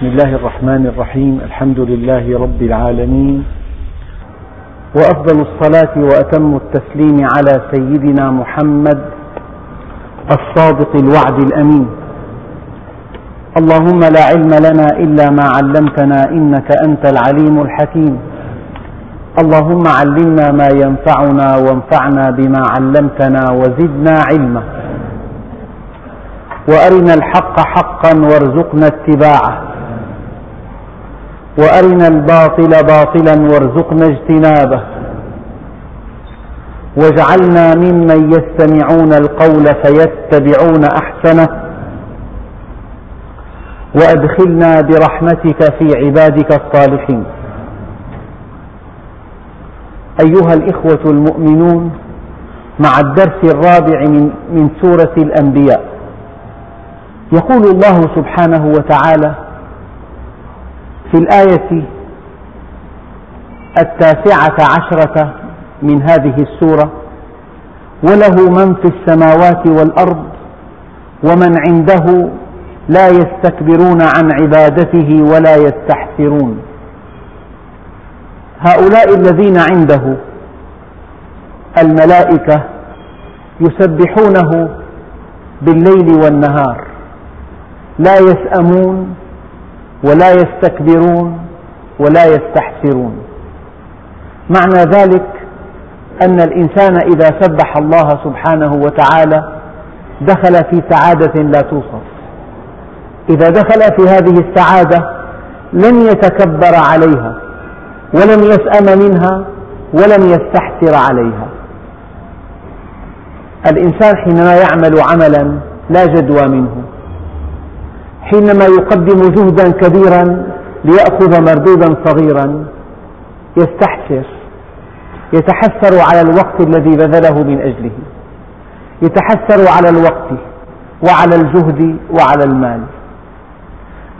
بسم الله الرحمن الرحيم الحمد لله رب العالمين. وأفضل الصلاة وأتم التسليم على سيدنا محمد الصادق الوعد الأمين. اللهم لا علم لنا إلا ما علمتنا إنك أنت العليم الحكيم. اللهم علمنا ما ينفعنا وانفعنا بما علمتنا وزدنا علما. وأرنا الحق حقا وارزقنا اتباعه. وأرنا الباطل باطلا وارزقنا اجتنابه. واجعلنا ممن يستمعون القول فيتبعون أحسنه. وأدخلنا برحمتك في عبادك الصالحين. أيها الإخوة المؤمنون مع الدرس الرابع من سورة الأنبياء يقول الله سبحانه وتعالى في الآية التاسعة عشرة من هذه السورة وله من في السماوات والأرض ومن عنده لا يستكبرون عن عبادته ولا يستحسرون. هؤلاء الذين عنده الملائكة يسبحونه بالليل والنهار لا يسأمون ولا يستكبرون ولا يستحسرون. معنى ذلك أن الإنسان إذا سبح الله سبحانه وتعالى دخل في سعادة لا توصف. إذا دخل في هذه السعادة لن يتكبر عليها ولم يسأم منها ولم يستحسر عليها. الإنسان حينما يعمل عملا لا جدوى منه. حينما يقدم جهدا كبيرا ليأخذ مردودا صغيرا. يستحسر. يتحسر على الوقت الذي بذله من أجله. يتحسر على الوقت وعلى الجهد وعلى المال.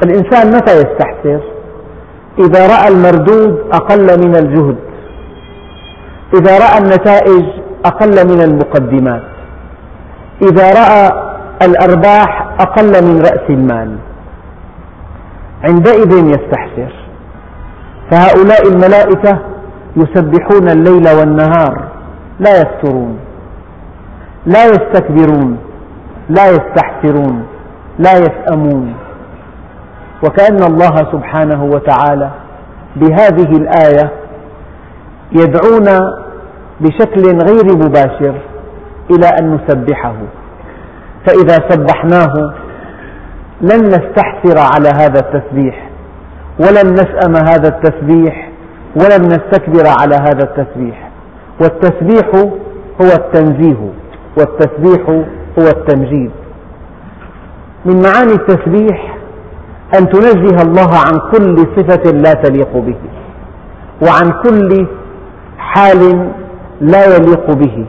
الإنسان متى يستحسر؟ إذا رأى المردود أقل من الجهد. إذا رأى النتائج أقل من المقدمات. إذا رأى الأرباح أقل من رأس المال. عندئذ يستحسر. فهؤلاء الملائكة يسبحون الليل والنهار. لا يفترون. لا يستكبرون. لا يستحسرون. لا يسأمون. وكأن الله سبحانه وتعالى بهذه الآية يدعونا بشكل غير مباشر إلى أن نسبحه. فإذا سبحناه لن نستحسر على هذا التسبيح ولن نسأم هذا التسبيح ولن نستكبر على هذا التسبيح. والتسبيح هو التنزيه والتسبيح هو التمجيد. من معاني التسبيح أن تنزه الله عن كل صفة لا تليق به وعن كل حال لا يليق به.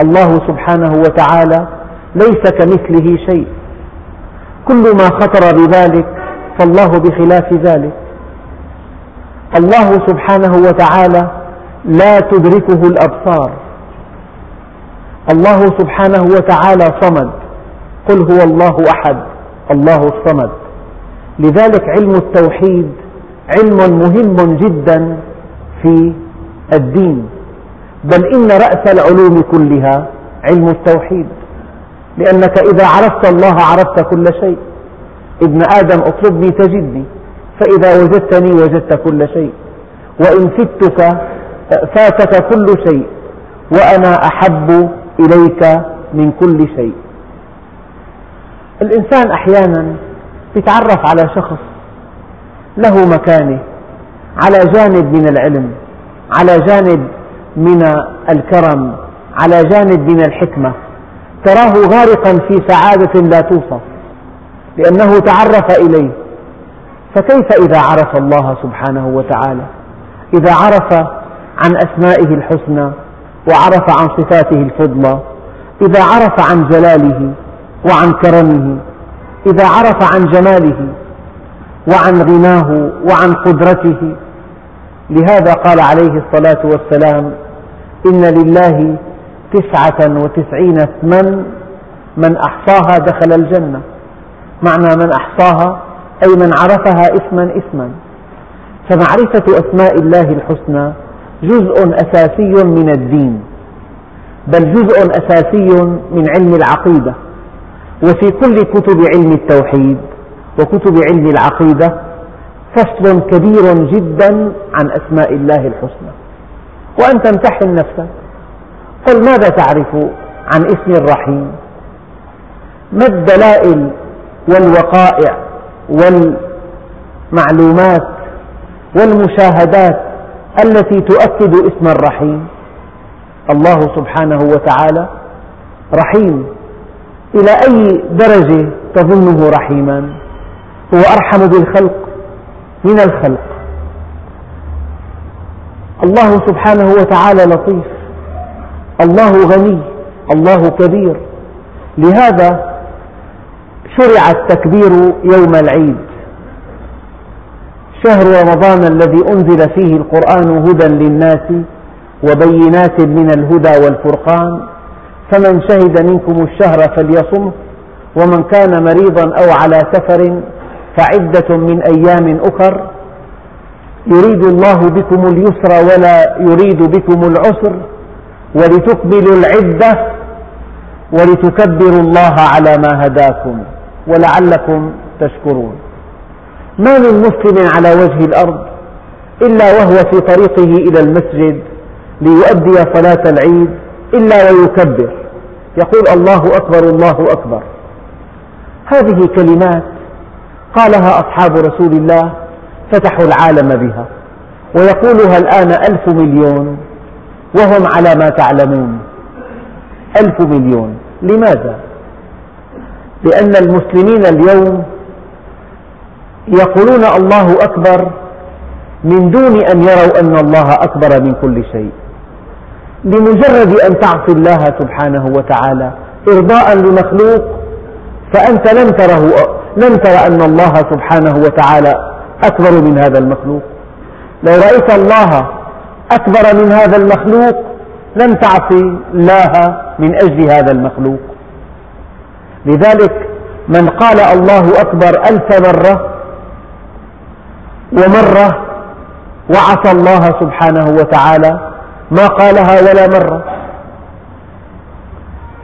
الله سبحانه وتعالى ليس كمثله شيء. كل ما خطر ببالك فالله بخلاف ذلك. الله سبحانه وتعالى لا تدركه الأبصار. الله سبحانه وتعالى صمد. قل هو الله أحد الله الصمد. لذلك علم التوحيد علم مهم جدا في الدين. بل إن رأس العلوم كلها علم التوحيد. لأنك إذا عرفت الله عرفت كل شيء. ابن آدم اطلبني تجدني فإذا وجدتني وجدت كل شيء. وإن فتك فاتك كل شيء وأنا أحب إليك من كل شيء. الإنسان أحيانا يتعرف على شخص له مكانة على جانب من العلم على جانب من الكرم على جانب من الحكمة. تراه غارقا في سعادة لا توصف لأنه تعرف إليه. فكيف إذا عرف الله سبحانه وتعالى؟ إذا عرف عن أسمائه الحسنى وعرف عن صفاته الفضلى إذا عرف عن جلاله وعن كرمه إذا عرف عن جماله وعن غناه وعن قدرته. لهذا قال عليه الصلاة والسلام إن لله تسعة وتسعين اسما من أحصاها دخل الجنة. معنى من أحصاها أي من عرفها اسما اسما. فمعرفة أسماء الله الحسنى جزء أساسي من الدين بل جزء أساسي من علم العقيدة. وفي كل كتب علم التوحيد وكتب علم العقيدة فصل كبير جدا عن أسماء الله الحسنى. وأنت امتحن نفسك. قل ماذا تعرف عن اسم الرحيم؟ ما الدلائل والوقائع والمعلومات والمشاهدات التي تؤكد اسم الرحيم؟ الله سبحانه وتعالى رحيم. إلى أي درجة تظنه رحيما؟ هو أرحم بالخلق من الخلق. الله سبحانه وتعالى لطيف. الله غني الله كبير. لهذا شرع التكبير يوم العيد. شهر رمضان الذي أنزل فيه القرآن هدى للناس وبينات من الهدى والفرقان. فمن شهد منكم الشهر فليصمه ومن كان مريضا أو على سفر فعدة من أيام أخر. يريد الله بكم اليسر ولا يريد بكم العسر. ولتكملوا العدة ولتكبروا الله على ما هداكم ولعلكم تشكرون. ما من مسلم على وجه الأرض إلا وهو في طريقه إلى المسجد ليؤدي صلاة العيد إلا ويكبر. يقول الله أكبر الله أكبر. هذه كلمات قالها أصحاب رسول الله فتحوا العالم بها ويقولها الآن ألف مليون وهم على ما تعلمون. ألف مليون. لماذا؟ لأن المسلمين اليوم يقولون الله أكبر من دون أن يروا أن الله أكبر من كل شيء. لمجرد أن تعصي الله سبحانه وتعالى إرضاء لمخلوق فأنت لم تره لم تر أن الله سبحانه وتعالى أكبر من هذا المخلوق. لو رأيت الله أكبر من هذا المخلوق لم تعصي الله من أجل هذا المخلوق. لذلك من قال الله أكبر ألف مرة ومرة وعصى الله سبحانه وتعالى ما قالها ولا مرة.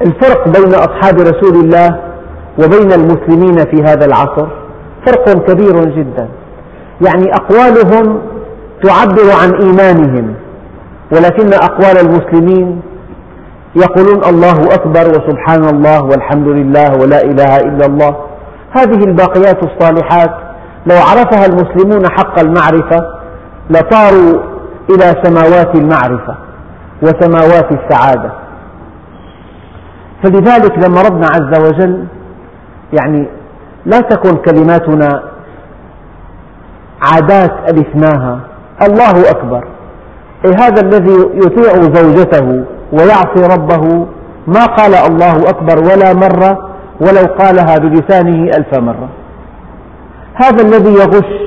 الفرق بين أصحاب رسول الله وبين المسلمين في هذا العصر فرق كبير جدا. يعني أقوالهم تعبر عن إيمانهم ولكن أقوال المسلمين يقولون الله أكبر وسبحان الله والحمد لله ولا إله إلا الله. هذه الباقيات الصالحات لو عرفها المسلمون حق المعرفة لطاروا إلى سماوات المعرفة وسماوات السعادة. فلذلك لما ربنا عز وجل يعني لا تكن كلماتنا عادات ألفناها الله أكبر. إيه هذا الذي يطيع زوجته ويعصي ربه؟ ما قال الله أكبر ولا مرة ولو قالها بلسانه ألف مرة. هذا الذي يغش.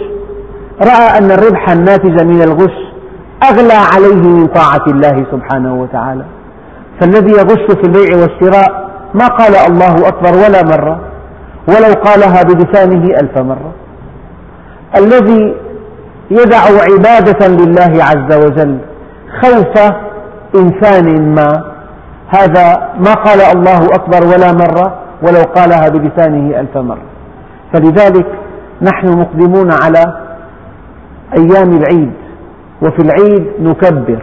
رأى أن الربح الناتج من الغش أغلى عليه من طاعة الله سبحانه وتعالى. فالذي يغش في البيع والشراء ما قال الله أكبر ولا مرة ولو قالها بلسانه ألف مرة. الذي يدع عبادة لله عز وجل خوف إنسان ما. هذا ما قال الله أكبر ولا مرة ولو قالها بلسانه ألف مرة. فلذلك نحن مقدمون على أيام العيد وفي العيد نكبر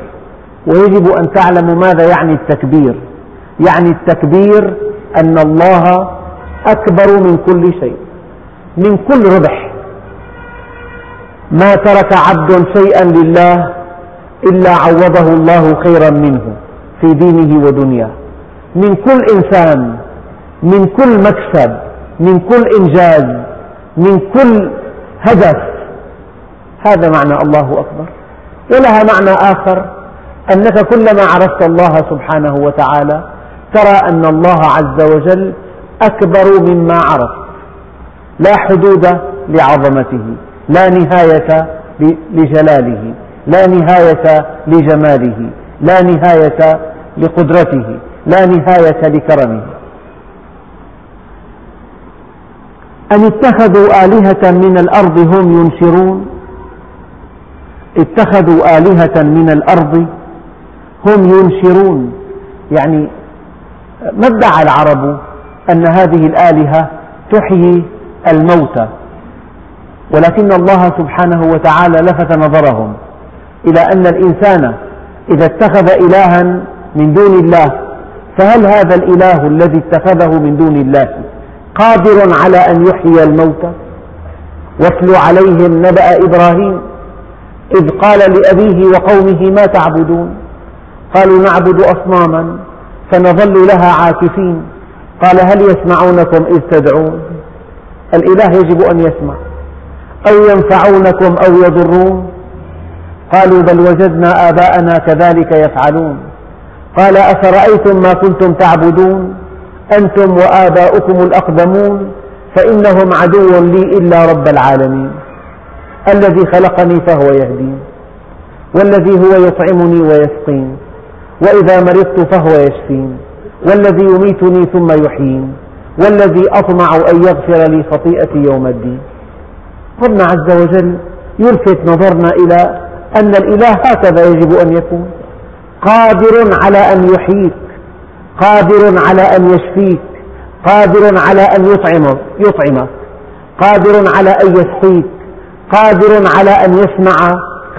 ويجب أن تعلموا ماذا يعني التكبير. يعني التكبير أن الله أكبر من كل شيء من كل ربح. ما ترك عبد شيئا لله إلا عوضه الله خيرا منه في دينه ودنياه. من كل إنسان من كل مكسب من كل إنجاز من كل هدف. هذا معنى الله أكبر. ولها معنى آخر أنك كلما عرفت الله سبحانه وتعالى ترى أن الله عز وجل أكبر مما عرفت. لا حدود لعظمته. لا نهاية لجلاله لا نهاية لجماله لا نهاية لقدرته لا نهاية لكرمه. أن اتخذوا آلهة من الأرض هم ينشرون؟ اتخذوا آلهة من الأرض هم ينشرون. يعني ما ادعى العرب أن هذه الآلهة تحيي الموتى؟ ولكن الله سبحانه وتعالى لفت نظرهم إلى أن الإنسان إذا اتخذ إلها من دون الله فهل هذا الإله الذي اتخذه من دون الله قادر على أن يحيي الموتى؟ واتل عليهم نبأ إبراهيم إذ قال لأبيه وقومه ما تعبدون؟ قالوا نعبد أصناما فنظل لها عاكفين قال هل يسمعونكم إذ تدعون؟ الإله يجب أن يسمع. أو ينفعونكم أو يضرون؟ قالوا بل وجدنا آباءنا كذلك يفعلون. قال أفرأيتم ما كنتم تعبدون؟ أنتم وآباؤكم الأقدمون؟ فإنهم عدو لي إلا رب العالمين. الذي خلقني فهو يهدين والذي هو يطعمني ويسقين وإذا مرضت فهو يشفين والذي يميتني ثم يحيين والذي أطمع أن يغفر لي خطيئتي يوم الدين. ربنا عز وجل يلفت نظرنا إلى أن الإله هكذا يجب أن يكون. قادر على أن يحييك قادر على أن يشفيك قادر على أن يطعمك, يطعمك قادر على أن يسقيك قادر على أن يسمع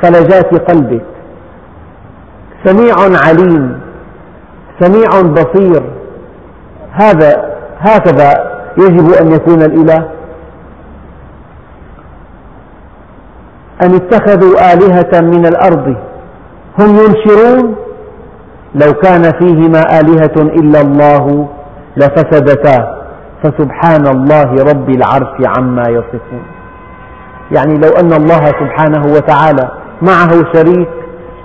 خلجات قلبك. سميع عليم سميع بصير هذا هكذا يجب أن يكون الإله. أن اتخذوا آلهة من الأرض. هم ينشرون؟ لو كان فيهما آلهة إلا الله لفسدتا. فسبحان الله رب العرش عما يصفون. يعني لو أن الله سبحانه وتعالى معه شريك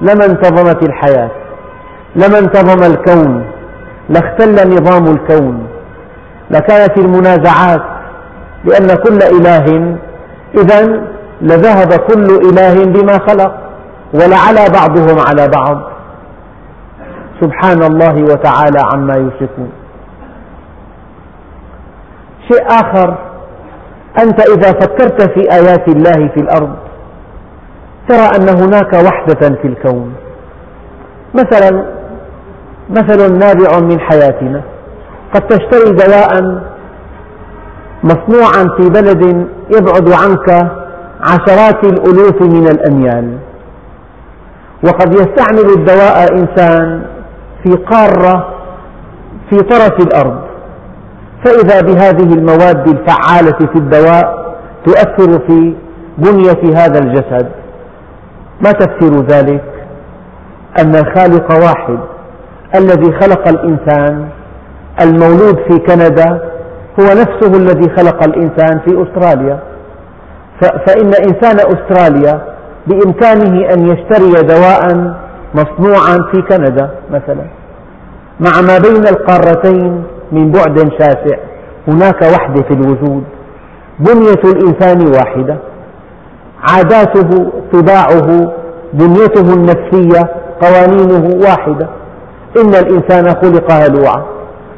لما انتظمت الحياة لما انتظم الكون لاختل نظام الكون. لكانت المنازعات لأن كل إله إذا لذهب كل إله بما خلق ولعلى بعضهم على بعض. سبحان الله وتعالى عما يشركون. شيء آخر أنت إذا فكرت في آيات الله في الأرض ترى أن هناك وحدة في الكون. مثلا مثل نابع من حياتنا قد تشتري دواء مصنوعا في بلد يبعد عنك عشرات الألوف من الأميال. وقد يستعمل الدواء إنسان في قارة في طرف الأرض. فإذا بهذه المواد الفعالة في الدواء تؤثر في بنية هذا الجسد. ما تفسير ذلك؟ أن الخالق واحد الذي خلق الإنسان المولود في كندا هو نفسه الذي خلق الإنسان في أستراليا. فإن إنسان أستراليا بإمكانه أن يشتري دواء مصنوعا في كندا مثلا مع ما بين القارتين من بعد شاسع هناك وحدة في الوجود بنية الإنسان واحدة عاداته طباعه بنيته النفسية قوانينه واحدة. إن الإنسان خلق هلوعا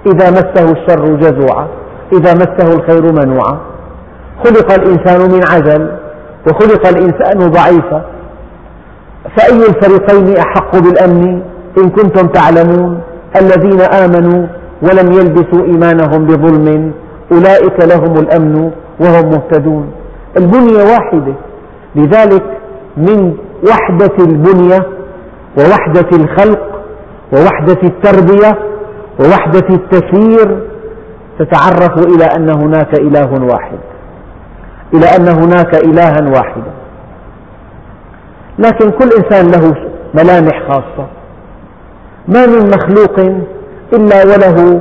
إذا مسه الشر جزوعا إذا مسه الخير منوعا. خلق الإنسان من عجل وخلق الإنسان ضعيفا فأي الفريقين أحق بالأمن إن كنتم تعلمون الذين آمنوا ولم يلبسوا إيمانهم بظلم أولئك لهم الأمن وهم مهتدون. البنية واحدة لذلك من وحدة البنية ووحدة الخلق ووحدة التربية ووحدة التسيير تتعرف إلى أن هناك إله واحد. إلى أن هناك إلها واحدا. لكن كل إنسان له ملامح خاصة. ما من مخلوق إلا وله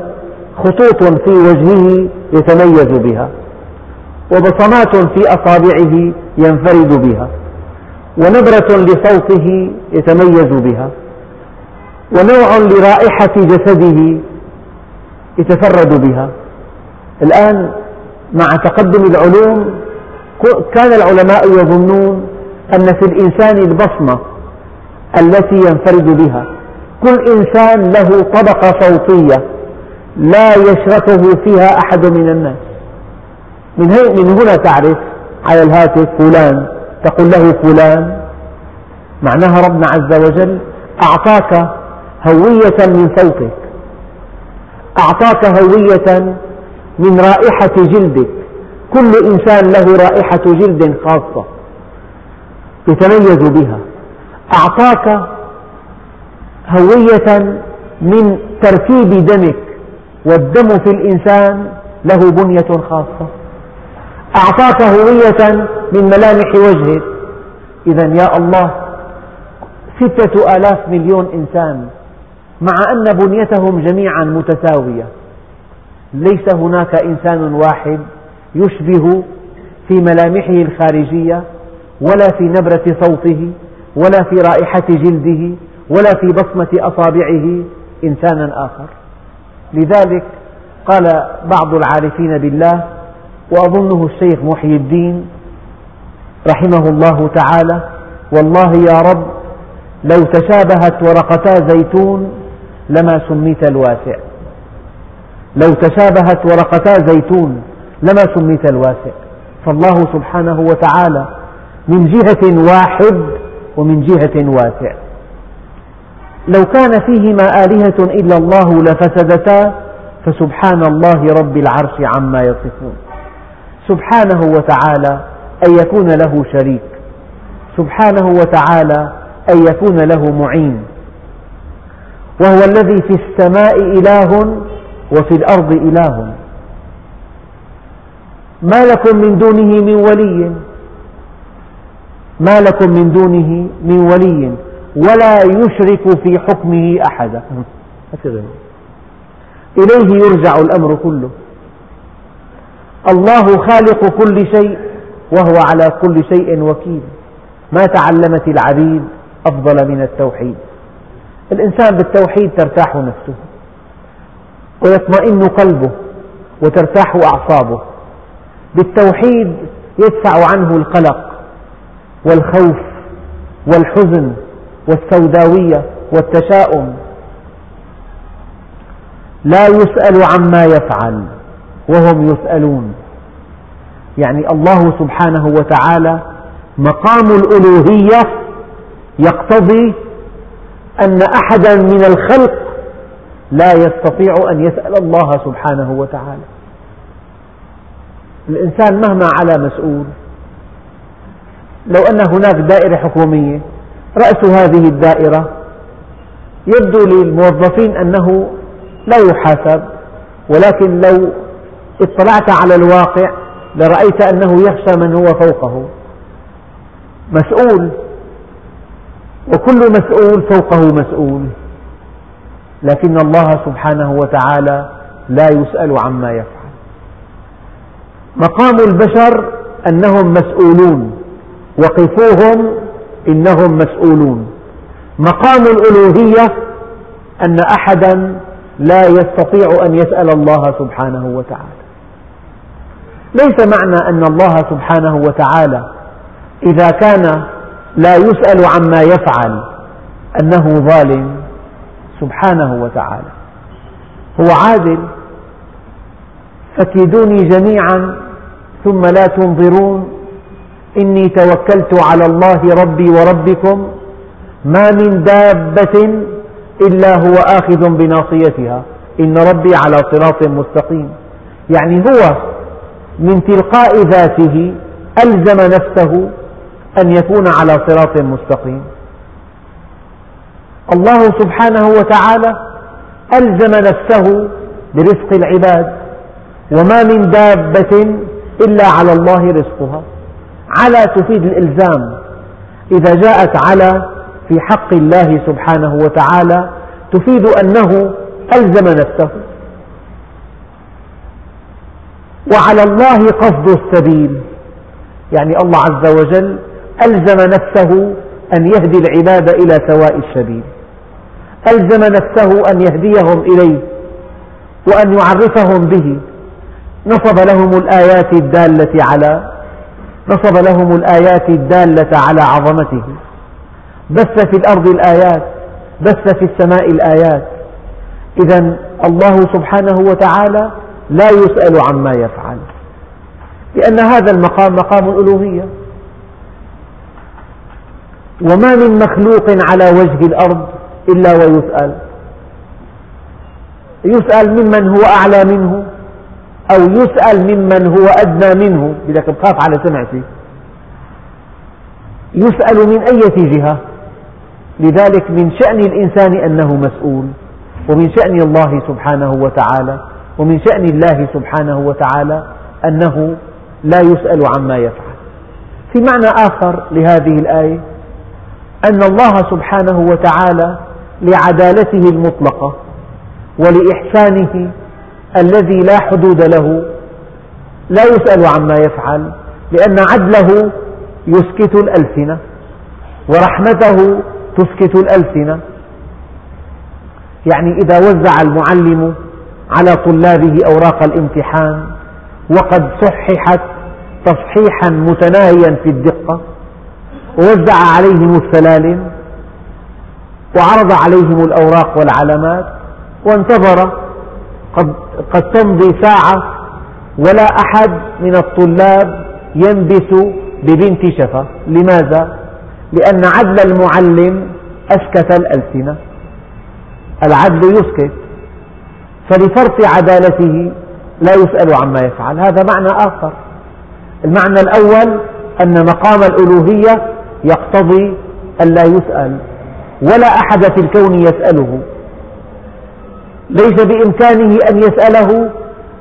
خطوط في وجهه يتميز بها وبصمات في أصابعه ينفرد بها ونبرة لصوته يتميز بها ونوع لرائحة جسده يتفرد بها. الآن مع تقدم العلوم كان العلماء يظنون أن في الإنسان البصمة التي ينفرد بها كل إنسان له طبقة صوتية لا يشركه فيها أحد من الناس. من, من هنا تعرف على الهاتف فلان تقول له فلان معناها ربنا عز وجل أعطاك هوية من صوتك أعطاك هوية من رائحة جلدك. كل إنسان له رائحة جلد خاصة يتميز بها. أعطاك هوية من تركيب دمك والدم في الإنسان له بنية خاصة. أعطاك هوية من ملامح وجهك. إذا يا الله ستة آلاف مليون إنسان مع أن بنيتهم جميعا متساوية ليس هناك إنسان واحد يشبه في ملامحه الخارجية ولا في نبرة صوته ولا في رائحة جلده ولا في بصمة أصابعه إنسانا آخر. لذلك قال بعض العارفين بالله وأظنه الشيخ محي الدين رحمه الله تعالى والله يا رب لو تشابهت ورقتا زيتون لما سميت الواسع. لو تشابهت ورقتا زيتون لما سميت الواسع. فالله سبحانه وتعالى من جهة واحد ومن جهة واسع. لو كان فيهما آلهة إلا الله لفسدتا فسبحان الله رب العرش عما يصفون. سبحانه وتعالى أن يكون له شريك. سبحانه وتعالى أن يكون له معين. وهو الذي في السماء إله وفي الأرض إله. ما لكم من دونه من ولي. ما لكم من دونه من ولي. ولا يشرك في حكمه أحدا. إليه يرجع الأمر كله. الله خالق كل شيء وهو على كل شيء وكيل. ما تعلمت العبيد أفضل من التوحيد. الإنسان بالتوحيد ترتاح نفسه. ويطمئن قلبه وترتاح أعصابه. بالتوحيد يدفع عنه القلق والخوف والحزن والسوداوية والتشاؤم. لا يسأل عما يفعل وهم يسألون. يعني الله سبحانه وتعالى مقام الألوهية يقتضي أن أحدا من الخلق لا يستطيع أن يسأل الله سبحانه وتعالى. الإنسان مهما على مسؤول. لو أن هناك دائرة حكومية رأس هذه الدائرة يبدو للموظفين أنه لا يحاسب ولكن لو اطلعت على الواقع لرأيت أنه يخشى من هو فوقه. مسؤول وكل مسؤول فوقه مسؤول. لكن الله سبحانه وتعالى لا يسأل عما يفعل. مقام البشر أنهم مسؤولون وقفوهم إنهم مسؤولون. مقام الألوهية أن أحدا لا يستطيع أن يسأل الله سبحانه وتعالى. ليس معنى أن الله سبحانه وتعالى إذا كان لا يسأل عما يفعل أنه ظالم سبحانه وتعالى. هو عادل فكيدوني جميعا ثم لا تنظرون. إني توكلت على الله ربي وربكم. ما من دابة إلا هو آخذ بناصيتها. إن ربي على صراط مستقيم. يعني هو من تلقاء ذاته ألزم نفسه أن يكون على صراط مستقيم. الله سبحانه وتعالى ألزم نفسه برزق العباد. وما من دابة إلا على الله رزقها. على تفيد الإلزام. إذا جاءت على في حق الله سبحانه وتعالى تفيد أنه ألزم نفسه. وعلى الله قصد السبيل. يعني الله عز وجل ألزم نفسه أن يهدي العباد إلى سواء السبيل. ألزم نفسه أن يهديهم إليه وأن يعرفهم به. نصب لهم الآيات الدالة على نصب لهم الآيات الدالة على عظمته. بث في الأرض الآيات بث في السماء الآيات. إذا الله سبحانه وتعالى لا يسأل عما يفعل. لأن هذا المقام مقام الألوهية. وما من مخلوق على وجه الأرض إلا ويسأل. يسأل ممن هو أعلى منه. أو يسأل ممن هو أدنى منه. بدك بخاف على سمعتي. يسأل من أية جهة؟ لذلك من شأن الإنسان أنه مسؤول. ومن شأن الله سبحانه وتعالى. ومن شأن الله سبحانه وتعالى أنه لا يسأل عما يفعل. في معنى آخر لهذه الآية. أن الله سبحانه وتعالى لعدالته المطلقة ولإحسانه الذي لا حدود له لا يسأل عما يفعل لأن عدله يسكت الألسنة ورحمته تسكت الألسنة. يعني إذا وزع المعلم على طلابه أوراق الامتحان وقد صححت تصحيحا متناهيا في الدقة ووزع عليهم السلالم وعرض عليهم الأوراق والعلامات وانتظر قد, قد تمضي ساعة ولا أحد من الطلاب ينبس ببنت شفة لماذا؟ لأن عدل المعلم أسكت الألسنة. العدل يسكت. فلفرط عدالته لا يسأل عما يفعل. هذا معنى آخر. المعنى الأول أن مقام الألوهية يقتضي أن لا يسأل. ولا أحد في الكون يسأله. ليس بإمكانه أن يسأله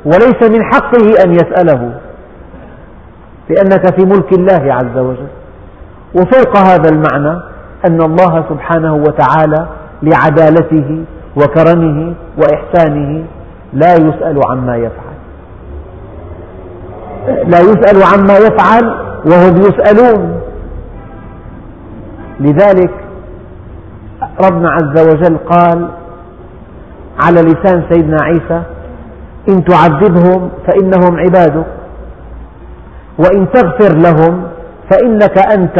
وليس من حقه أن يسأله لأنك في ملك الله عز وجل. وفوق هذا المعنى أن الله سبحانه وتعالى لعدالته وكرمه وإحسانه لا يسأل عما يفعل. لا يسأل عما يفعل وهم يسألون. لذلك ربنا عز وجل قال على لسان سيدنا عيسى إن تعذبهم فإنهم عبادك وإن تغفر لهم فإنك أنت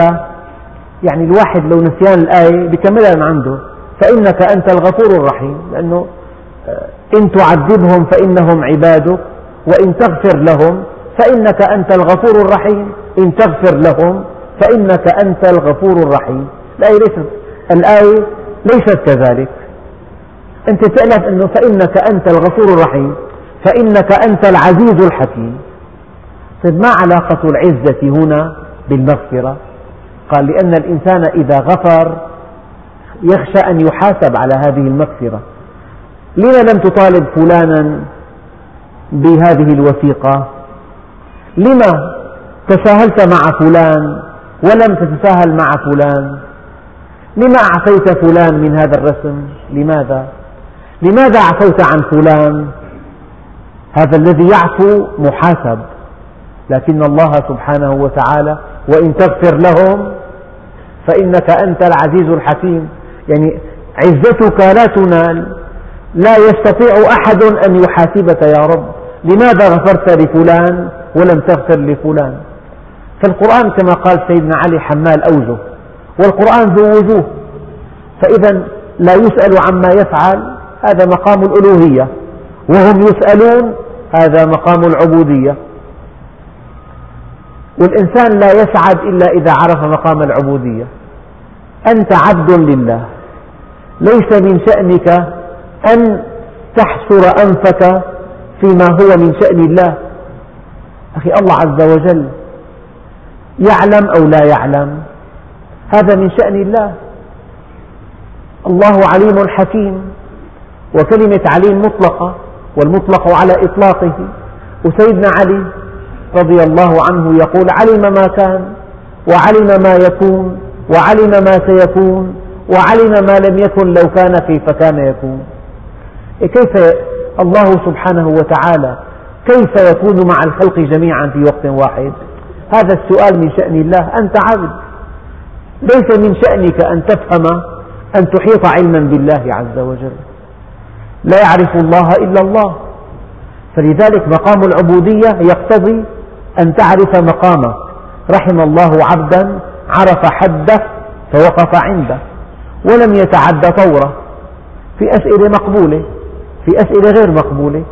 يعني الواحد لو نسيان الآية بكملها من عنده فإنك أنت الغفور الرحيم لأنه آه، إن تعذبهم فإنهم عبادك وإن تغفر لهم فإنك أنت الغفور الرحيم إن تغفر لهم فإنك أنت الغفور الرحيم. الآية ليست الآية ليست كذلك. أنت تعلم أنه فإنك أنت الغفور الرحيم فإنك أنت العزيز الحكيم. طيب ما علاقة العزة هنا بالمغفرة؟ قال لأن الإنسان إذا غفر يخشى أن يحاسب على هذه المغفرة. لما لم تطالب فلانا بهذه الوثيقة؟ لما تساهلت مع فلان ولم تتساهل مع فلان؟ لما أعفيت فلان من هذا الرسم؟ لماذا؟ لماذا عفوت عن فلان؟ هذا الذي يعفو محاسب لكن الله سبحانه وتعالى وإن تغفر لهم فإنك أنت العزيز الحكيم. يعني عزتك لا تنال لا يستطيع أحد أن يحاسبك يا رب. لماذا غفرت لفلان ولم تغفر لفلان؟ فالقرآن كما قال سيدنا علي حمال أوجه والقرآن ذو وجوه. فإذا لا يسأل عما يفعل هذا مقام الألوهية. وهم يسألون هذا مقام العبودية. والإنسان لا يسعد إلا إذا عرف مقام العبودية. أنت عبد لله. ليس من شأنك أن تحصر أنفك فيما هو من شأن الله. أخي الله عز وجل يعلم أو لا يعلم؟ هذا من شأن الله. الله عليم حكيم. وكلمة عليم مطلقة والمطلق على إطلاقه. وسيدنا علي رضي الله عنه يقول علم ما كان وعلم ما يكون وعلم ما سيكون وعلم ما لم يكن لو كان كيف كان يكون. إيه كيف الله سبحانه وتعالى كيف يكون مع الخلق جميعا في وقت واحد؟ هذا السؤال من شأن الله. أنت عبد ليس من شأنك أن تفهم أن تحيط علما بالله عز وجل. لا يعرف الله إلا الله. فلذلك مقام العبودية يقتضي أن تعرف مقامك. رحم الله عبدا عرف حده فوقف عنده ولم يتعد طوره. في أسئلة مقبولة في أسئلة غير مقبولة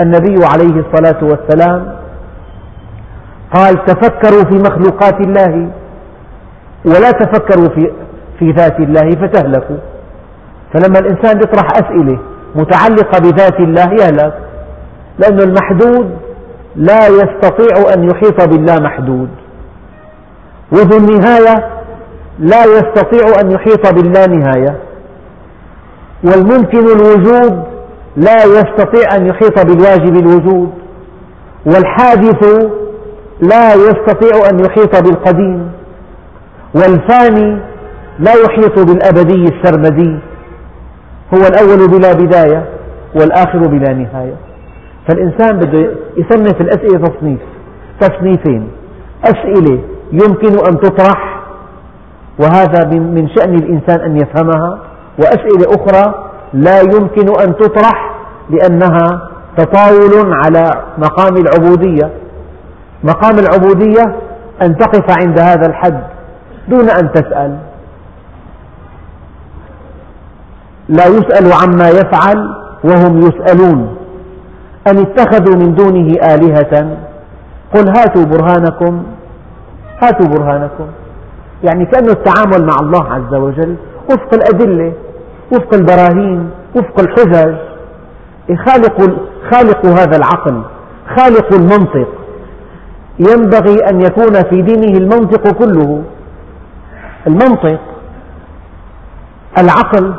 النبي عليه الصلاة والسلام قال تفكروا في مخلوقات الله ولا تفكروا في, في ذات الله فتهلكوا. فلما الإنسان يطرح أسئلة متعلقة بذات الله يهلك لأن المحدود لا يستطيع أن يحيط بالله محدود. وذو النهاية لا يستطيع أن يحيط باللا نهاية. والممكن الوجود لا يستطيع أن يحيط بالواجب الوجود. والحادث لا يستطيع أن يحيط بالقديم. والفاني لا يحيط بالأبدي السرمدي. هو الأول بلا بداية والآخر بلا نهاية. فالإنسان بده يصنف الأسئلة تصنيف تصنيفين. أسئلة يمكن أن تطرح وهذا من شأن الإنسان أن يفهمها. وأسئلة أخرى لا يمكن أن تطرح لأنها تطاول على مقام العبودية. مقام العبودية أن تقف عند هذا الحد دون أن تسأل. لا يسأل عما يفعل وهم يسألون. أن اتخذوا من دونه آلهة. قل هاتوا برهانكم. هاتوا برهانكم. يعني كأن التعامل مع الله عز وجل وفق الأدلة وفق البراهين وفق الحجج. خالق, خالق هذا العقل خالق المنطق. ينبغي أن يكون في دينه المنطق كله. المنطق العقل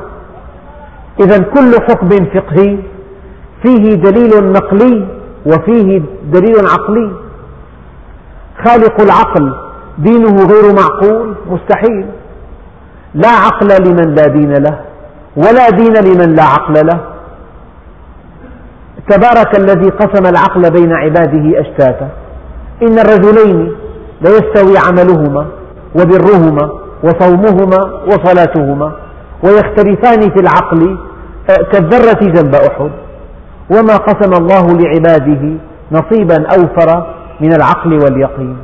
إذا كل حكم فقهي فيه دليل نقلي وفيه دليل عقلي. خالق العقل دينه غير معقول مستحيل. لا عقل لمن لا دين له ولا دين لمن لا عقل له. تبارك الذي قسم العقل بين عباده أشتاتا. إن الرجلين ليستوي عملهما وبرهما وصومهما وصلاتهما. ويختلفان في العقل كالذرة جنب أحد. وما قسم الله لعباده نصيبا أوفر من العقل واليقين.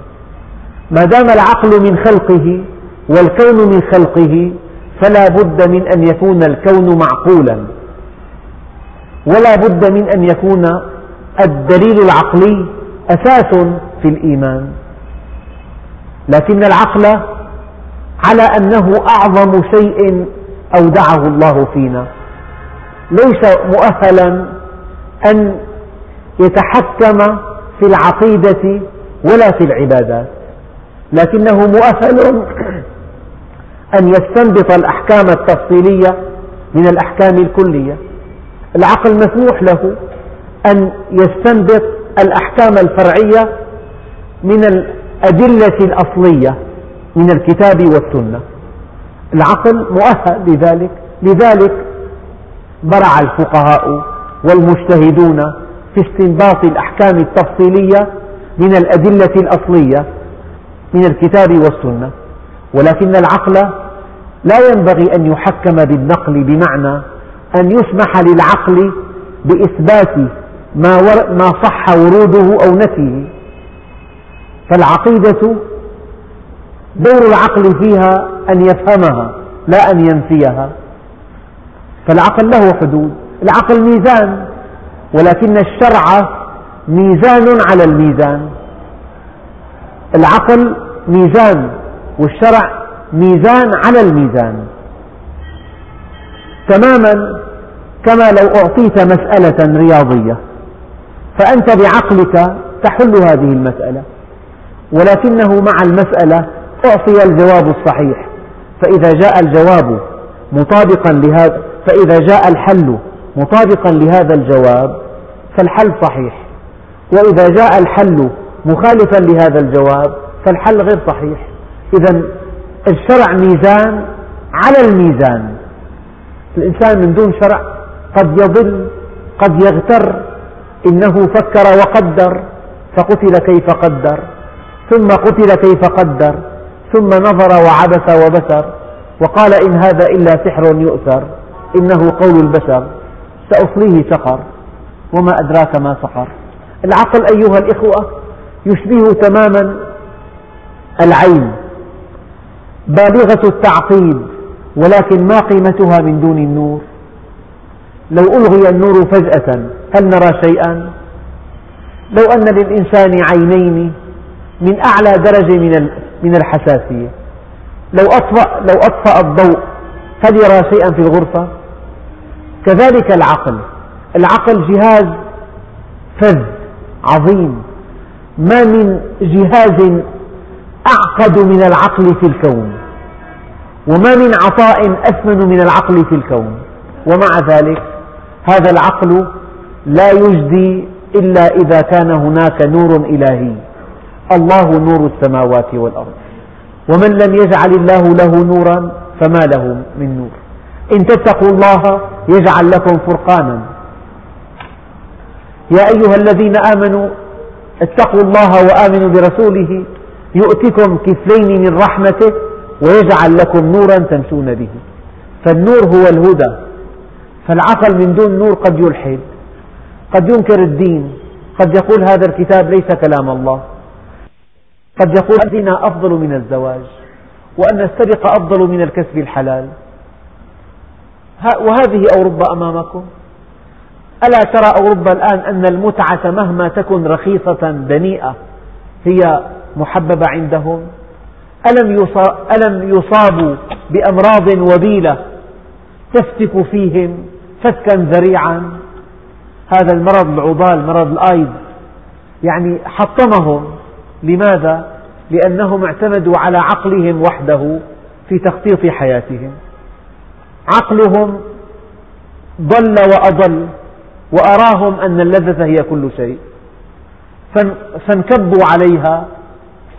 ما دام العقل من خلقه والكون من خلقه فلا بد من أن يكون الكون معقولا. ولا بد من أن يكون الدليل العقلي أساس في الإيمان. لكن العقل على أنه أعظم شيء أودعه الله فينا. ليس مؤهلا أن يتحكم في العقيدة ولا في العبادات. لكنه مؤهل أن يستنبط الأحكام التفصيلية من الأحكام الكلية. العقل مسموح له أن يستنبط الأحكام الفرعية من الأدلة الأصلية من الكتاب والسنة. العقل مؤهل لذلك لذلك برع الفقهاء والمجتهدون في استنباط الأحكام التفصيلية من الأدلة الأصلية من الكتاب والسنة. ولكن العقل لا ينبغي أن يحكم بالنقل بمعنى أن يسمح للعقل بإثبات ما صح وروده أو نفيه. فالعقيدة دور العقل فيها أن يفهمها لا أن ينفيها فالعقل له حدود. العقل ميزان ولكن الشرع ميزان على الميزان. العقل ميزان والشرع ميزان على الميزان. تماما كما لو أعطيت مسألة رياضية فأنت بعقلك تحل هذه المسألة. ولكنه مع المسألة أعطي الجواب الصحيح. فإذا جاء الجواب مطابقا لهذا فإذا جاء الحل مطابقا لهذا الجواب فالحل صحيح. وإذا جاء الحل مخالفا لهذا الجواب فالحل غير صحيح. إذا الشرع ميزان على الميزان. الإنسان من دون شرع قد يضل قد يغتر إنه فكر وقدر فقتل كيف قدر ثم قتل كيف قدر. ثم نظر وعبس وبسر وقال إن هذا إلا سحر يؤثر إنه قول البشر سأصليه سقر وما أدراك ما سقر. العقل أيها الإخوة يشبه تماما العين بالغة التعقيد ولكن ما قيمتها من دون النور؟ لو ألغي النور فجأة هل نرى شيئا؟ لو أن للإنسان عينين من أعلى درجة من من الحساسية. لو أطفأ لو أطفأ الضوء هل يرى شيئا في الغرفة؟ كذلك العقل. العقل جهاز فذ عظيم. ما من جهاز أعقد من العقل في الكون وما من عطاء أثمن من العقل في الكون ومع ذلك هذا العقل لا يجدي إلا إذا كان هناك نور إلهي. الله نور السماوات والأرض. ومن لم يجعل الله له نورا فما له من نور. إن تتقوا الله يجعل لكم فرقانا. يا أيها الذين آمنوا اتقوا الله وآمنوا برسوله. يؤتكم كفلين من رحمته ويجعل لكم نورا تمشون به. فالنور هو الهدى. فالعقل من دون نور قد يلحد قد ينكر الدين قد يقول هذا الكتاب ليس كلام الله. قد يقول الزنا أفضل من الزواج وأن السرقة أفضل من الكسب الحلال. وهذه أوروبا أمامكم. ألا ترى أوروبا الآن أن المتعة مهما تكن رخيصة دنيئة هي محببة عندهم؟ ألم يصابوا بأمراض وبيلة تفتك فيهم فتكا ذريعا؟ هذا المرض العضال مرض الآيد يعني حطمهم. لماذا؟ لأنهم اعتمدوا على عقلهم وحده في تخطيط حياتهم. عقلهم ضل وأضل وأراهم أن اللذة هي كل شيء. فانكبوا عليها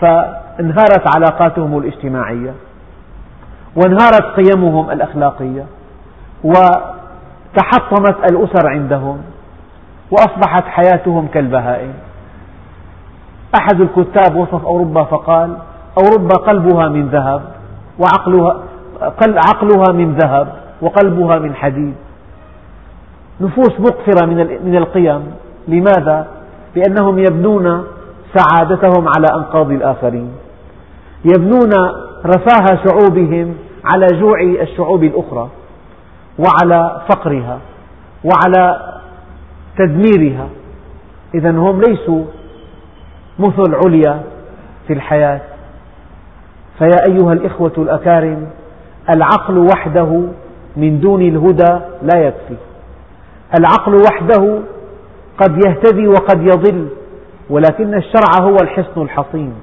فانهارت علاقاتهم الاجتماعية وانهارت قيمهم الأخلاقية وتحطمت الأسر عندهم وأصبحت حياتهم كالبهائم. أحد الكتاب وصف أوروبا فقال أوروبا قلبها من ذهب وعقلها عقلها من ذهب وقلبها من حديد. نفوس مقفرة من القيم. لماذا؟ لأنهم يبنون سعادتهم على أنقاض الآخرين. يبنون رفاه شعوبهم على جوع الشعوب الأخرى وعلى فقرها وعلى تدميرها. إذا هم ليسوا مثل عليا في الحياة. فيا أيها الإخوة الأكارم العقل وحده من دون الهدى لا يكفي. العقل وحده قد يهتدي وقد يضل ولكن الشرع هو الحصن الحصين.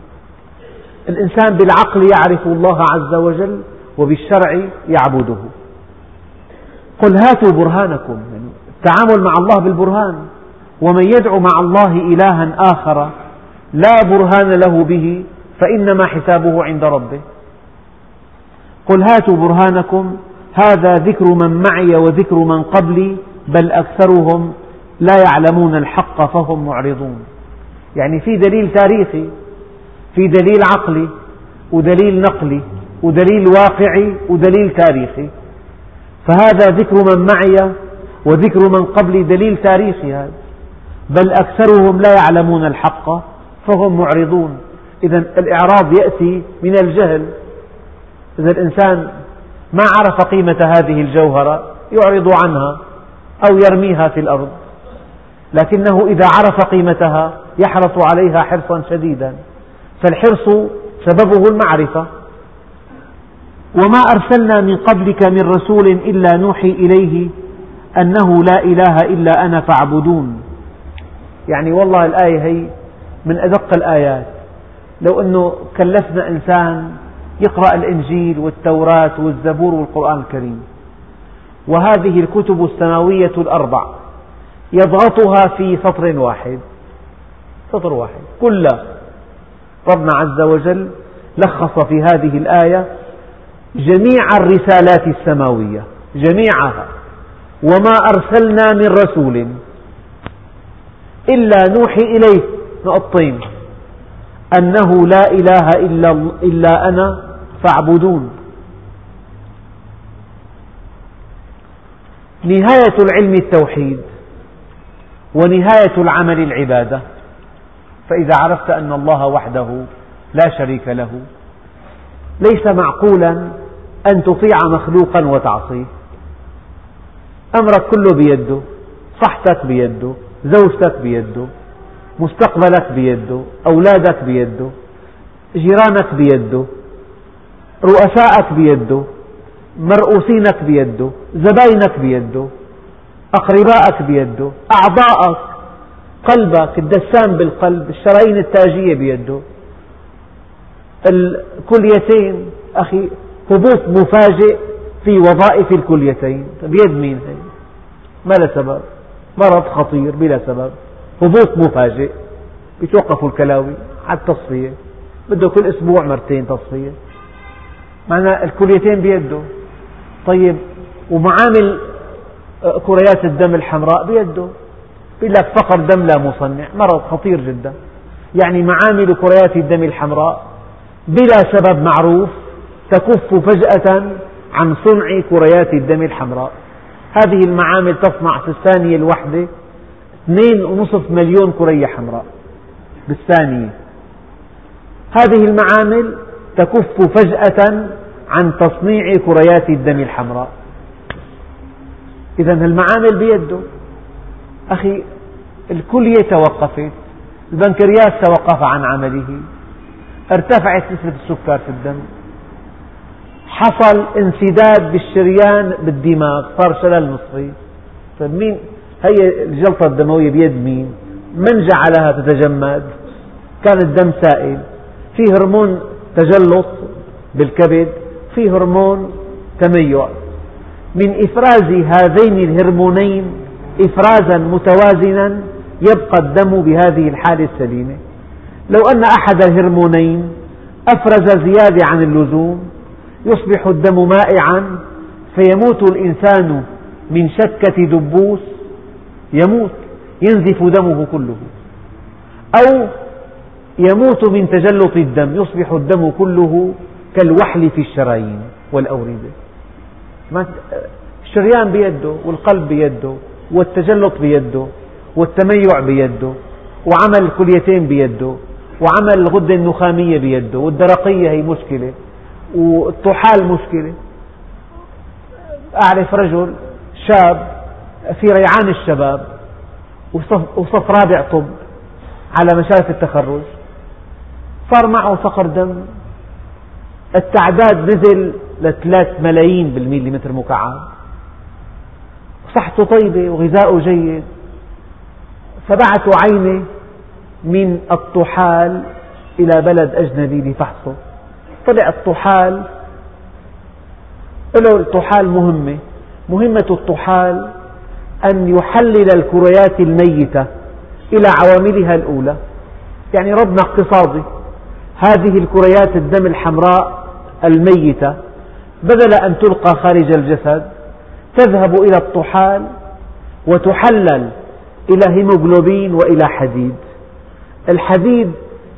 الإنسان بالعقل يعرف الله عز وجل وبالشرع يعبده. قل هاتوا برهانكم يعني التعامل مع الله بالبرهان ومن يدعو مع الله إلها آخر لا برهان له به فإنما حسابه عند ربه. قل هاتوا برهانكم هذا ذكر من معي وذكر من قبلي بل أكثرهم لا يعلمون الحق فهم معرضون. يعني في دليل تاريخي في دليل عقلي ودليل نقلي ودليل واقعي ودليل تاريخي. فهذا ذكر من معي وذكر من قبلي دليل تاريخي هذا. بل أكثرهم لا يعلمون الحق فهم معرضون. إذا الإعراض يأتي من الجهل. إذا الإنسان ما عرف قيمة هذه الجوهرة يعرض عنها أو يرميها في الأرض. لكنه إذا عرف قيمتها يحرص عليها حرصا شديدا. فالحرص سببه المعرفة. وما أرسلنا من قبلك من رسول إلا نوحي إليه أنه لا إله إلا أنا فاعبدون. يعني والله الآية هي من أدق الآيات. لو أنه كلفنا إنسان يقرأ الإنجيل والتوراة والزبور والقرآن الكريم. وهذه الكتب السماوية الأربع يضغطها في سطر واحد. سطر واحد. كلها. ربنا عز وجل لخص في هذه الآية جميع الرسالات السماوية. جميعها. وما أرسلنا من رسول إلا نوحي إليه. نقطين أنه لا إله إلا, إلا أنا فاعبدون. نهاية العلم التوحيد ونهاية العمل العبادة. فإذا عرفت أن الله وحده لا شريك له ليس معقولا أن تطيع مخلوقا وتعصيه. أمرك كله بيده صحتك بيده زوجتك بيده مستقبلك بيده أولادك بيده جيرانك بيده رؤساءك بيده مرؤوسينك بيده زباينك بيده أقربائك بيده أعضاءك قلبك الدسام بالقلب الشرايين التاجية بيده. الكليتين أخي هبوط مفاجئ في وظائف الكليتين. بيد مين هي؟ ما لا سبب. مرض خطير بلا سبب. هبوط مفاجئ بيتوقفوا الكلاوي على التصفية. بده كل أسبوع مرتين تصفية. معنى الكليتين بيده. طيب ومعامل آه، كريات الدم الحمراء بيده. بيقول لك فقر دم لا مصنع. مرض خطير جدا. يعني معامل كريات الدم الحمراء بلا سبب معروف تكف فجأة عن صنع كريات الدم الحمراء. هذه المعامل تصنع في الثانية الواحدة اثنين ونصف مليون كرية حمراء بالثانية. هذه المعامل تكف فجأة عن تصنيع كريات الدم الحمراء. إذا المعامل بيده. أخي الكلية توقفت البنكرياس توقف عن عمله. ارتفعت نسبة السكر في الدم. حصل انسداد بالشريان بالدماغ صار شلل نصفي. طيب مين هي الجلطة الدموية بيد مين؟ من جعلها تتجمد؟ كان الدم سائل. في هرمون تجلط بالكبد في هرمون تميع. من إفراز هذين الهرمونين إفرازا متوازنا يبقى الدم بهذه الحالة السليمة. لو أن أحد الهرمونين أفرز زيادة عن اللزوم يصبح الدم مائعا فيموت الإنسان من شكة دبوس يموت ينزف دمه كله. أو يموت من تجلط الدم يصبح الدم كله كالوحل في الشرايين والأوردة الشريان بيده والقلب بيده والتجلط بيده والتميع بيده وعمل الكليتين بيده وعمل الغدة النخامية بيده والدرقية هي مشكلة والطحال مشكلة. أعرف رجل شاب في ريعان الشباب وصف رابع طب على مشارف التخرج. صار معه فقر دم. التعداد نزل لثلاث ملايين بالميليمتر مكعب. صحته طيبة وغذاؤه جيد. فبعثوا عينة من الطحال إلى بلد أجنبي لفحصه. طلع الطحال. له الطحال مهمة. مهمة الطحال أن يحلل الكريات الميتة إلى عواملها الأولى. يعني ردنا اقتصادي هذه الكريات الدم الحمراء الميتة بدل أن تلقى خارج الجسد تذهب إلى الطحال وتحلل إلى هيموغلوبين وإلى حديد. الحديد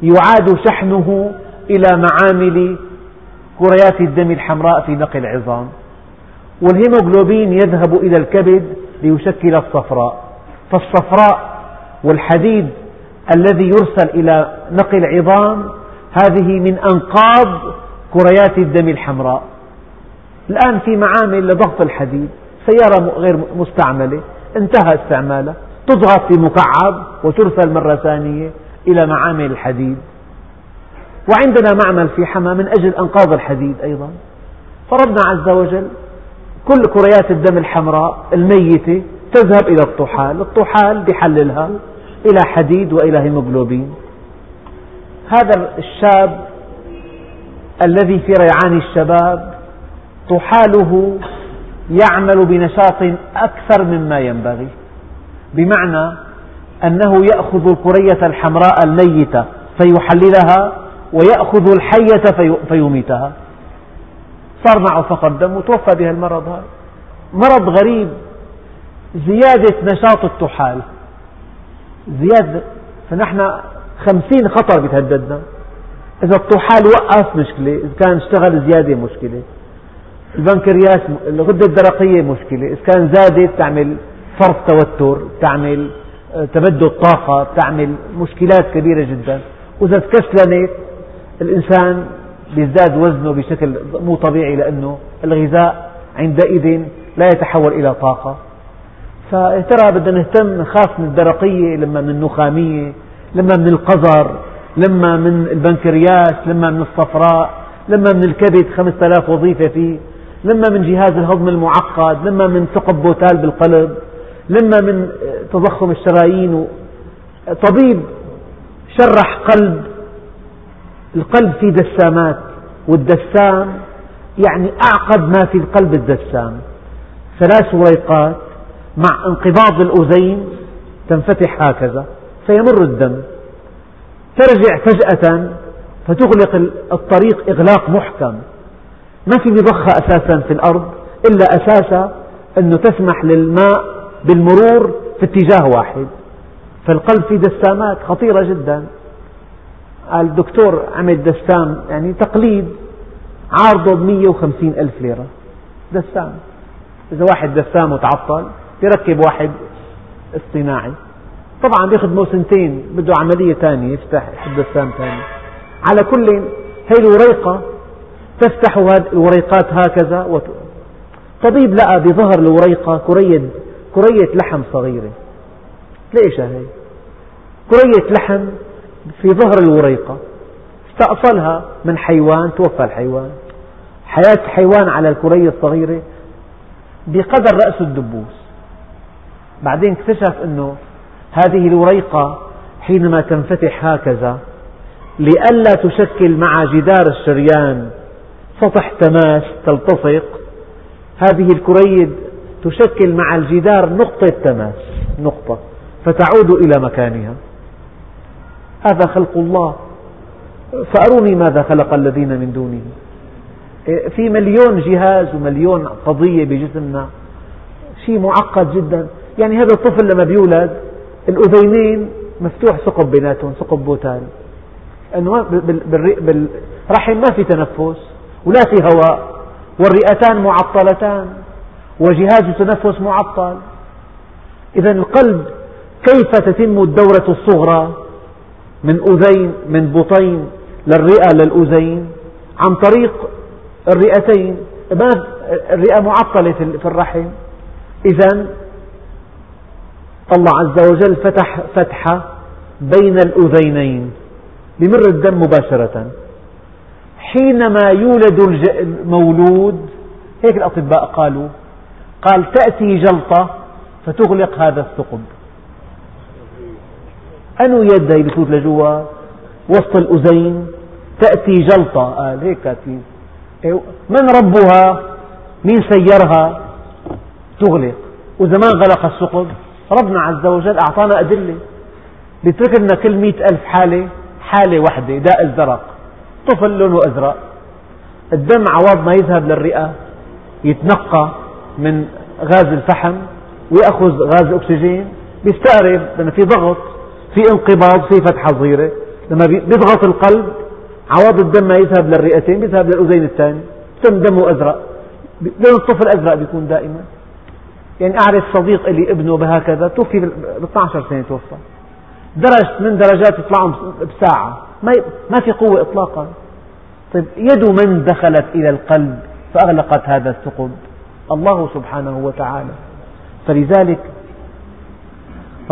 يعاد شحنه إلى معامل كريات الدم الحمراء في نقل العظام. والهيموغلوبين يذهب إلى الكبد ليشكل الصفراء. فالصفراء والحديد الذي يرسل إلى نقل العظام هذه من أنقاض كريات الدم الحمراء. الآن في معامل لضغط الحديد سيارة غير مستعملة انتهى استعمالها تضغط في مكعب وترسل مرة ثانية إلى معامل الحديد. وعندنا معمل في حما من أجل أنقاض الحديد أيضا. فربنا عز وجل كل كريات الدم الحمراء الميتة تذهب إلى الطحال الطحال بحللها إلى حديد وإلى هيموغلوبين. هذا الشاب الذي في ريعان الشباب طحاله يعمل بنشاط أكثر مما ينبغي بمعنى أنه يأخذ الكرية الحمراء الميتة فيحللها ويأخذ الحية فيميتها. صار معه فقر دم وتوفى بها المرض هذا. مرض غريب. زيادة نشاط الطحال زيادة. فنحن خمسين خطر بتهددنا إذا الطحال وقف مشكلة إذا كان اشتغل زيادة مشكلة. البنكرياس الغدة الدرقية مشكلة. إذا كان زادت تعمل فرط توتر تعمل آه، تبدد طاقة تعمل مشكلات كبيرة جدا. وإذا تكسلنت الإنسان يزداد وزنه بشكل مو طبيعي لأنه الغذاء عندئذ لا يتحول إلى طاقة. فترى بدنا نهتم نخاف من الدرقية لما من النخامية لما من القذر لما من البنكرياس لما من الصفراء لما من الكبد خمسة آلاف وظيفة فيه لما من جهاز الهضم المعقد لما من ثقب بوتال بالقلب لما من تضخم الشرايين. طبيب شرح قلب القلب فيه دسامات والدسام يعني أعقد ما في القلب الدسام. ثلاث وريقات مع انقباض الأذين تنفتح هكذا فيمر الدم. ترجع فجأة فتغلق الطريق إغلاق محكم. ما في مضخة أساسا في الأرض إلا أساسا أنه تسمح للماء بالمرور في اتجاه واحد. فالقلب فيه دسامات خطيرة جدا. الدكتور عمل دسام يعني تقليد عارضه بمية وخمسين ألف ليرة. دسام إذا واحد دسامه تعطل يركب واحد اصطناعي. طبعا بيخدمه سنتين بده عملية ثانية يفتح دسام ثاني على كل هي الوريقة تفتح الوريقات هكذا وت... طبيب لقى بظهر الوريقة كرية كرية لحم صغيرة. ليش هي كرية لحم في ظهر الوريقة. استأصلها من حيوان توفى الحيوان. حياة حيوان على الكرية الصغيرة بقدر رأس الدبوس. بعدين اكتشف أنه هذه الوريقة حينما تنفتح هكذا لئلا تشكل مع جدار الشريان سطح تماس تلتصق هذه الكرية تشكل مع الجدار نقطة تماس نقطة فتعود إلى مكانها. هذا خلق الله. فأروني ماذا خلق الذين من دونه. في مليون جهاز ومليون قضية بجسمنا. شيء معقد جدا. يعني هذا الطفل لما بيولد الأذينين مفتوح ثقب بيناتهم ثقب بوتال أنه بالرحم ما في تنفس ولا في هواء. والرئتان معطلتان. وجهاز التنفس معطل. إذا القلب كيف تتم الدورة الصغرى؟ من أذين من بطين للرئة للأذين عن طريق الرئتين. ما الرئة معطلة في الرحم. إذا الله عز وجل فتح فتحة بين الأذينين بمر الدم مباشرة. حينما يولد المولود هيك الأطباء قالوا قال تأتي جلطة فتغلق هذا الثقب. أنو يد هي بفوت لجوا؟ وسط الأذين تأتي جلطة. قال هيك كاتبين من ربها؟ مين سيرها؟ تغلق. ما غلق الثقب ربنا عز وجل أعطانا أدلة. بيترك لنا كل مئة ألف حالة حالة واحدة داء الزرق. طفل لونه أزرق. الدم عوض ما يذهب للرئة يتنقى من غاز الفحم ويأخذ غاز الأكسجين بيستقرب لأن في ضغط. في انقباض في فتحة صغيرة لما بيضغط القلب عوض الدم ما يذهب للرئتين بيذهب للأذين الثاني. تم دمه أزرق لون الطفل أزرق بيكون دائما. يعني أعرف صديق لي ابنه بهكذا توفي ب 12 سنة توفى. درج من درجات يطلعهم بساعة. ما في قوة إطلاقا. طيب يد من دخلت إلى القلب فأغلقت هذا الثقب؟ الله سبحانه وتعالى. فلذلك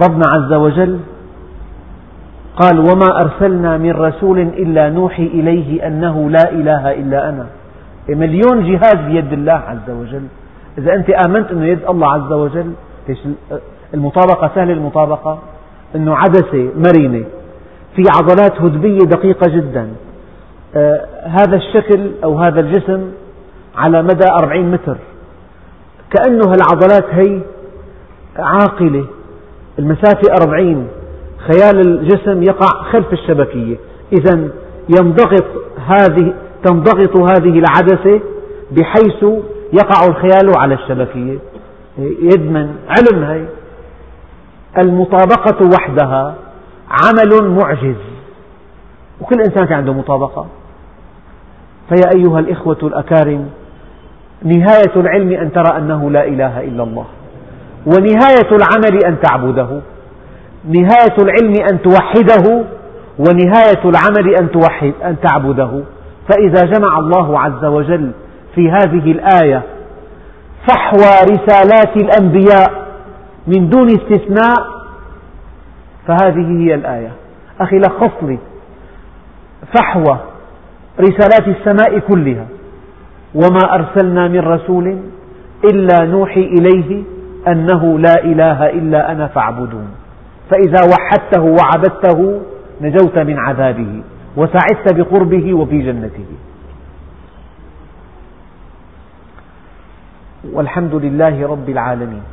ربنا عز وجل قال وما أرسلنا من رسول إلا نوحي إليه أنه لا إله إلا أنا. مليون جهاز بيد الله عز وجل. إذا أنت آمنت أنه يد الله عز وجل المطابقة سهلة المطابقة. أنه عدسة مرنة في عضلات هدبية دقيقة جدا. آه هذا الشكل أو هذا الجسم على مدى أربعين متر. كأنه هالعضلات هي عاقلة المسافة أربعين. خيال الجسم يقع خلف الشبكية. إذا ينضغط هذه تنضغط هذه العدسة بحيث يقع الخيال على الشبكية. يدمن. علم هي المطابقة وحدها عمل معجز. وكل إنسان في عنده مطابقة. فيا أيها الإخوة الأكارم نهاية العلم أن ترى أنه لا إله إلا الله. ونهاية العمل أن تعبده. نهاية العلم أن توحده ونهاية العمل أن, توحد أن تعبده. فإذا جمع الله عز وجل في هذه الآية فحوى رسالات الأنبياء من دون استثناء فهذه هي الآية. أخي لخص لي فحوى رسالات السماء كلها. وما أرسلنا من رسول إلا نوحي إليه أنه لا إله إلا أنا فاعبدون. فإذا وحدته وعبدته نجوت من عذابه وسعدت بقربه وفي جنته. والحمد لله رب العالمين.